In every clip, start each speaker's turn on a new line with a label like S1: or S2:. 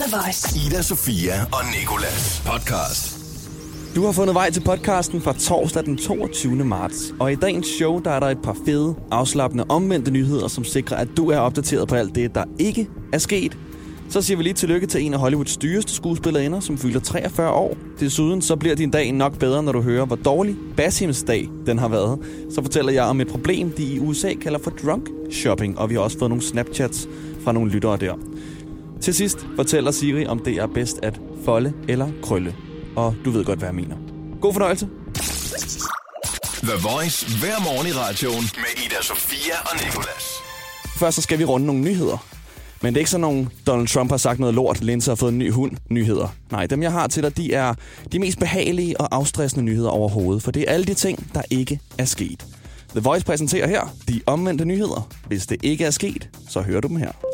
S1: The Voice.
S2: Ida, Sofia og Nikolas podcast.
S3: Du har fundet vej til podcasten fra torsdag den 22. marts. Og i dagens show, der er der et par fede, afslappende, omvendte nyheder, som sikrer, at du er opdateret på alt det, der ikke er sket. Så siger vi lige tillykke til en af Hollywoods dyreste skuespillerinder, som fylder 43 år. Desuden så bliver din dag nok bedre, når du hører, hvor dårlig Basims dag den har været. Så fortæller jeg om et problem, de i USA kalder for drunk shopping, og vi har også fået nogle Snapchats fra nogle lyttere der. Til sidst fortæller Siri, om det er bedst at folde eller krølle. Og du ved godt, hvad jeg mener. God fornøjelse.
S2: The Voice hver morgen i radioen med Ida, Sofia og Nikolas.
S3: Først så skal vi runde nogle nyheder. Men det er ikke sådan nogle, Donald Trump har sagt noget lort, Linse har fået en ny hund nyheder. Nej, dem jeg har til dig, de er de mest behagelige og afstressende nyheder overhovedet. For det er alle de ting, der ikke er sket. The Voice præsenterer her de omvendte nyheder. Hvis det ikke er sket, så hører du dem her.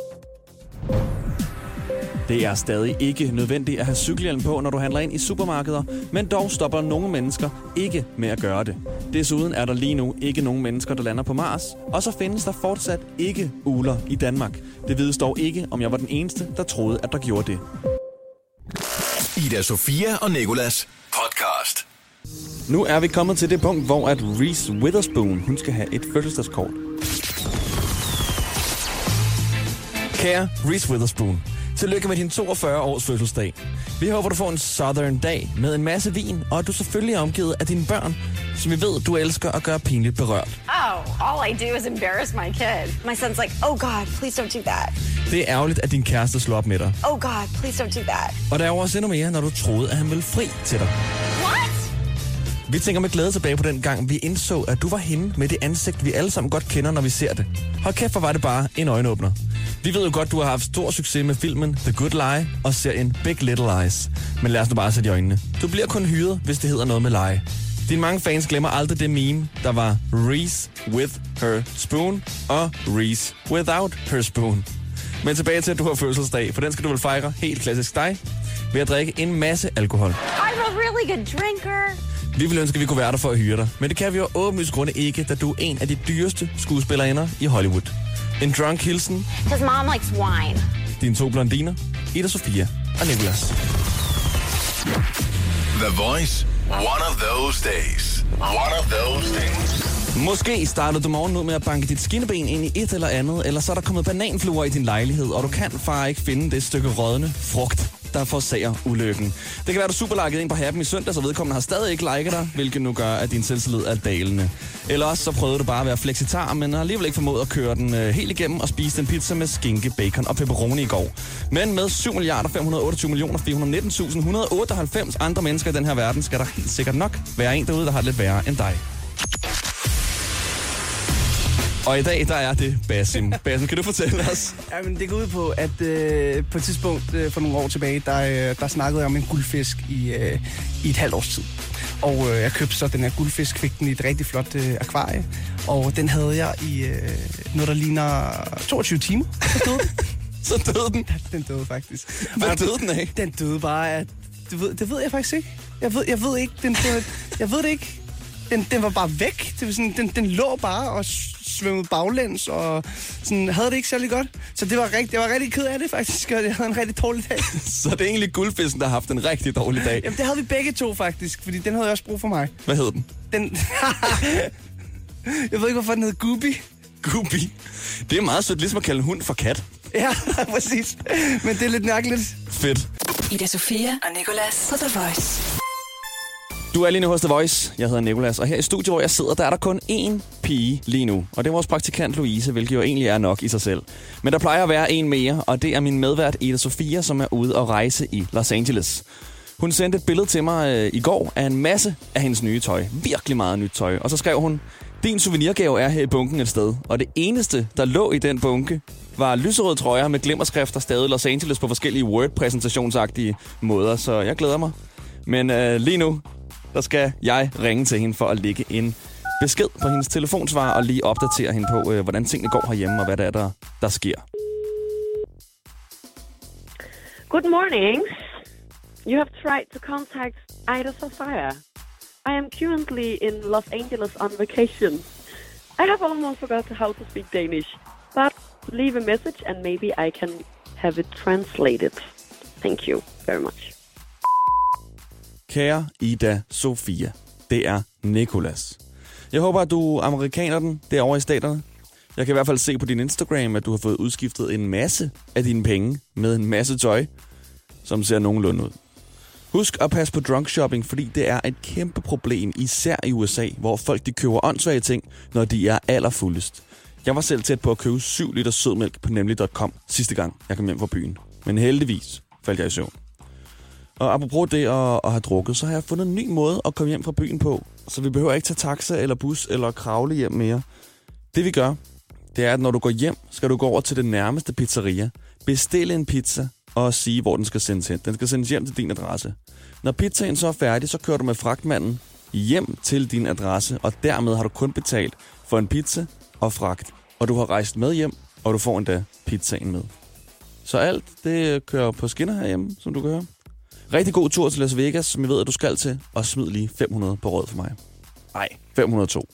S3: Det er stadig ikke nødvendigt at have cykelhjelm på, når du handler ind i supermarkeder, men dog stopper nogle mennesker ikke med at gøre det. Desuden er der lige nu ikke nogen mennesker, der lander på Mars, og så findes der fortsat ikke uler i Danmark. Det vides dog ikke, om jeg var den eneste, der troede, at der gjorde det.
S2: Ida, Sofia og Nikolas podcast.
S3: Nu er vi kommet til det punkt, hvor at Reese Witherspoon hun skal have et fødselsdagskort. Kære Reese Witherspoon, tillykke med din 42 års fødselsdag. Vi håber, du får en southern dag med en masse vin, og at du selvfølgelig er omgivet af dine børn, som vi ved, du elsker at gøre pinligt berørt.
S4: Oh, all I do is embarrass my kid. My son's like, oh God, please don't do that.
S3: Det er ærgerligt, at din kæreste slår op med dig.
S4: Oh God, please don't do that.
S3: Og der er jo også endnu mere, når du troede, at han ville fri til dig.
S4: What?
S3: Vi tænker med glæde tilbage på den gang, vi indså, at du var hende med det ansigt, vi alle sammen godt kender, når vi ser det. Hold kæft, hvor var det bare en øjenåbner. Vi ved jo godt, du har haft stor succes med filmen The Good Lie og serien Big Little Lies. Men lad os nu bare sætte i øjnene. Du bliver kun hyret, hvis det hedder noget med lege. Dine mange fans glemmer aldrig det meme, der var Reese with her spoon og Reese without her spoon. Men tilbage til, at du har fødselsdag, for den skal du vel fejre helt klassisk dig ved at drikke en masse alkohol.
S4: I'm a really good drinker.
S3: Vi ville ønske, at vi kunne være der for at hyre dig. Men det kan vi jo åbenlyst grunde ikke, da du er en af de dyreste skuespillerinder i Hollywood. En drunk hilsen,
S4: Because mom likes wine.
S3: dine to blondiner, Ida Sofia og Nicolas.
S2: The Voice. One of those days. One of those days.
S3: Måske startede du morgen ud med at banke dit skinneben ind i et eller andet, eller så er der kommet bananfluer i din lejlighed, og du kan far ikke finde det stykke rådne frugt, der forårsager ulykken. Det kan være, at du superlikede ind på Happen i søndag, så vedkommende har stadig ikke liket dig, hvilket nu gør, at din selvtillid er dalende. Eller også så prøvede du bare at være flexitar, men har alligevel ikke formået at køre den øh, helt igennem og spise en pizza med skinke, bacon og pepperoni i går. Men med 7 milliarder 528 millioner 419.198 andre mennesker i den her verden, skal der helt sikkert nok være en derude, der har det lidt værre end dig. Og i dag, der er det Basim. Basim, kan du fortælle os?
S5: Jamen, det går ud på, at øh, på et tidspunkt øh, for nogle år tilbage, der, øh, der snakkede jeg om en guldfisk i, øh, i et halvt års tid. Og øh, jeg købte så den her guldfisk, fik den i et rigtig flot øh, akvarie. Og den havde jeg i øh, noget, der ligner 22 timer. Så døde den.
S3: Den.
S5: den døde faktisk.
S3: Hvad døde den af?
S5: Den døde bare af... Det ved, det ved jeg faktisk ikke. Jeg ved, jeg ved ikke. Den, døde, jeg ved det ikke. Den, den var bare væk. Det var sådan, den, den lå bare og svømmede baglæns og sådan, havde det ikke særlig godt. Så det var rigtig, jeg var rigtig ked af det faktisk, og jeg havde en rigtig dårlig dag.
S3: Så det er egentlig guldfisken, der har haft en rigtig dårlig dag.
S5: Jamen, det havde vi begge to faktisk, fordi den havde jeg også brug for mig.
S3: Hvad hed den?
S5: Den... jeg ved ikke, hvorfor den hed Gubi.
S3: Gubi. Det er meget sødt, ligesom at kalde en hund for kat.
S5: Ja, præcis. Men det er lidt mærkeligt.
S3: Fedt.
S1: Ida Sofia og Nicolas på The Voice.
S3: Du er lige nu hos The Voice. Jeg hedder Nikolas, og her i studiet, hvor jeg sidder, der er der kun én pige lige nu. Og det er vores praktikant Louise, hvilket jo egentlig er nok i sig selv. Men der plejer at være en mere, og det er min medvært Ida Sofia, som er ude og rejse i Los Angeles. Hun sendte et billede til mig øh, i går af en masse af hendes nye tøj. Virkelig meget nyt tøj. Og så skrev hun, din souvenirgave er her i bunken et sted. Og det eneste, der lå i den bunke, var lyserøde trøjer med glimmerskrifter stadig Los Angeles på forskellige Word-præsentationsagtige måder. Så jeg glæder mig. Men øh, lige nu, der skal jeg ringe til hende for at lægge en besked på hendes telefonsvar og lige opdatere hende på, øh, hvordan tingene går herhjemme og hvad det er, der, der sker.
S6: Good morning. You have tried to contact Ida Sofia. I am currently in Los Angeles on vacation. I have almost forgot how to speak Danish, but leave a message and maybe I can have it translated. Thank you very much.
S3: Kære Ida Sofia, det er Nikolas. Jeg håber, at du amerikaner den derovre i staterne. Jeg kan i hvert fald se på din Instagram, at du har fået udskiftet en masse af dine penge med en masse tøj, som ser nogenlunde ud. Husk at passe på drunk shopping, fordi det er et kæmpe problem, især i USA, hvor folk de køber åndssvage ting, når de er allerfuldest. Jeg var selv tæt på at købe 7 liter sødmælk på nemlig.com sidste gang, jeg kom hjem fra byen. Men heldigvis faldt jeg i søvn. Og apropos det at, at have drukket, så har jeg fundet en ny måde at komme hjem fra byen på. Så vi behøver ikke tage taxa eller bus eller kravle hjem mere. Det vi gør, det er, at når du går hjem, skal du gå over til den nærmeste pizzeria, bestille en pizza og sige, hvor den skal sendes hen. Den skal sendes hjem til din adresse. Når pizzaen så er færdig, så kører du med fragtmanden hjem til din adresse, og dermed har du kun betalt for en pizza og fragt. Og du har rejst med hjem, og du får endda pizzaen med. Så alt, det kører på skinner herhjemme, som du kan høre. Rigtig god tur til Las Vegas, som jeg ved, at du skal til, og smid lige 500 på råd for mig. Nej, 502.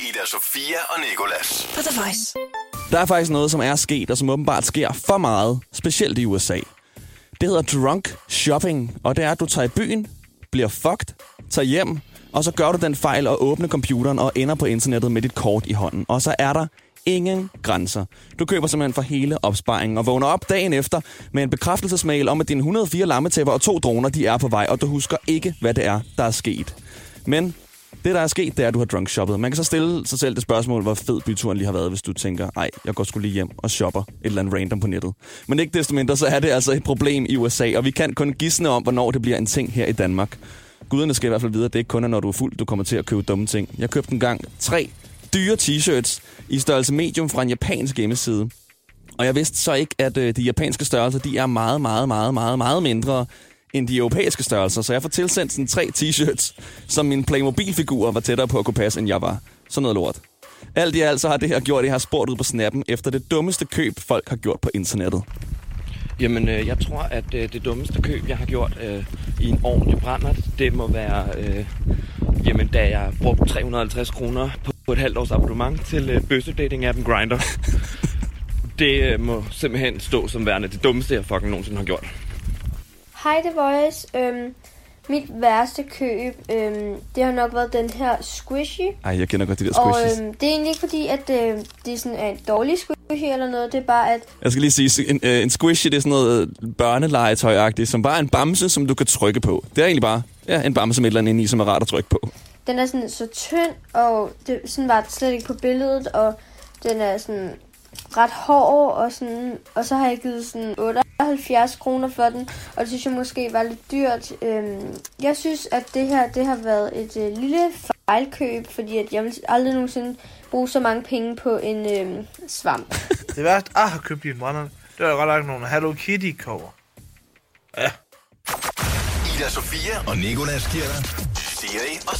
S2: Ida Sofia og Nikolas.
S1: På The Voice.
S3: Der er faktisk noget, som er sket, og som åbenbart sker for meget, specielt i USA. Det hedder drunk shopping, og det er, at du tager i byen, bliver fucked, tager hjem, og så gør du den fejl at åbne computeren og ender på internettet med dit kort i hånden. Og så er der ingen grænser. Du køber simpelthen for hele opsparingen og vågner op dagen efter med en bekræftelsesmail om, at dine 104 lammetæpper og to droner, de er på vej, og du husker ikke, hvad det er, der er sket. Men det, der er sket, det er, at du har drunk shoppet. Man kan så stille sig selv det spørgsmål, hvor fed byturen lige har været, hvis du tænker, ej, jeg går sgu lige hjem og shopper et eller andet random på nettet. Men ikke desto mindre, så er det altså et problem i USA, og vi kan kun gisne om, hvornår det bliver en ting her i Danmark. Guderne skal i hvert fald vide, at det ikke kun er, når du er fuld, du kommer til at købe dumme ting. Jeg købte en gang tre dyre t-shirts i størrelse medium fra en japansk hjemmeside. Og jeg vidste så ikke, at øh, de japanske størrelser, de er meget, meget, meget, meget, meget mindre end de europæiske størrelser. Så jeg får tilsendt sådan tre t-shirts, som min Playmobil-figur var tættere på at kunne passe, end jeg var. Sådan noget lort. Alt i alt så har det her gjort, at jeg har spurgt ud på snappen efter det dummeste køb, folk har gjort på internettet.
S7: Jamen, øh, jeg tror, at øh, det dummeste køb, jeg har gjort øh, i en ordentlig brændert, det må være, øh, jamen, da jeg brugte 350 kroner på, på et halvt års abonnement til øh, bøssedating-appen Grindr. det øh, må simpelthen stå som værende det dummeste, jeg fucking nogensinde har gjort.
S8: Hej The Voice. Øhm, mit værste køb, øhm, det har nok været den her squishy.
S3: Ej, jeg kender godt de der
S8: Og
S3: squishes.
S8: øhm, det er egentlig ikke fordi, at øh, det er sådan en dårlig squishy eller noget. Det er bare, at
S3: Jeg skal lige sige, en, øh, en squishy, det er sådan noget børnelegetøj-agtigt, som bare er en bamse, som du kan trykke på. Det er egentlig bare ja, en bamse med et eller andet inde i, som er rart at trykke på.
S8: Den er sådan så tynd, og det sådan var det slet ikke på billedet, og den er sådan ret hård, og, sådan, og så har jeg givet sådan 78 kroner for den, og det synes jeg måske var lidt dyrt. Øhm, jeg synes, at det her det har været et øh, lille fejlkøb, fordi at jeg vil aldrig nogensinde bruge så mange penge på en øh, svamp.
S9: Det værste, jeg har købt i en brænder, det var godt nok nogle Hello Kitty cover. Ja.
S2: Ida Sofia og Nikolas giver dig Siri og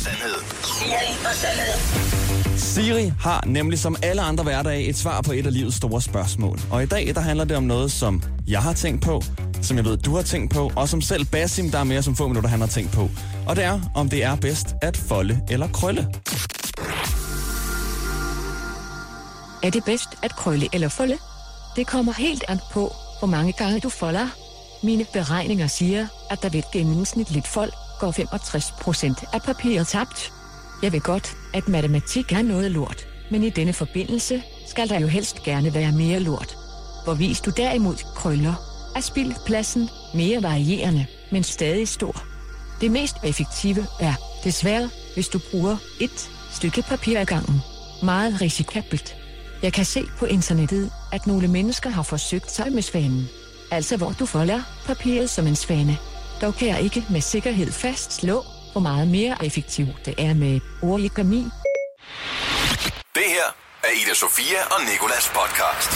S2: Sandhed.
S3: Siri har nemlig som alle andre hverdage et svar på et af livets store spørgsmål. Og i dag der handler det om noget, som jeg har tænkt på, som jeg ved, du har tænkt på, og som selv Basim, der er mere som få minutter, han har tænkt på. Og det er, om det er bedst at folde eller krølle.
S10: Er det bedst at krølle eller folde? Det kommer helt an på, hvor mange gange du folder. Mine beregninger siger, at der ved et gennemsnitligt fold går 65% af papiret tabt. Jeg ved godt, at matematik er noget lort, men i denne forbindelse skal der jo helst gerne være mere lort. Hvorvis du derimod krøller, er spildpladsen mere varierende, men stadig stor. Det mest effektive er, desværre, hvis du bruger et stykke papir ad gangen. Meget risikabelt. Jeg kan se på internettet, at nogle mennesker har forsøgt sig med svanen. Altså hvor du folder papiret som en svane. Dog kan jeg ikke med sikkerhed fastslå, hvor meget mere effektivt det er med origami.
S2: Det her er Ida Sofia og Nikolas podcast.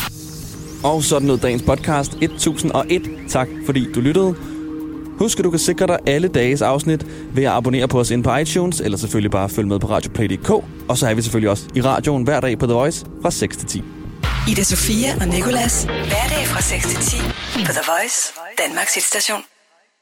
S3: Og sådan lød dagens podcast 1001. Tak fordi du lyttede. Husk, at du kan sikre dig alle dages afsnit ved at abonnere på os ind på iTunes, eller selvfølgelig bare følge med på radioplay.dk. Og så er vi selvfølgelig også i radioen hver dag på The Voice fra 6 til 10.
S1: Ida Sofia og Nikolas. Hverdag fra 6 til 10 på The Voice, Danmarks hitstation.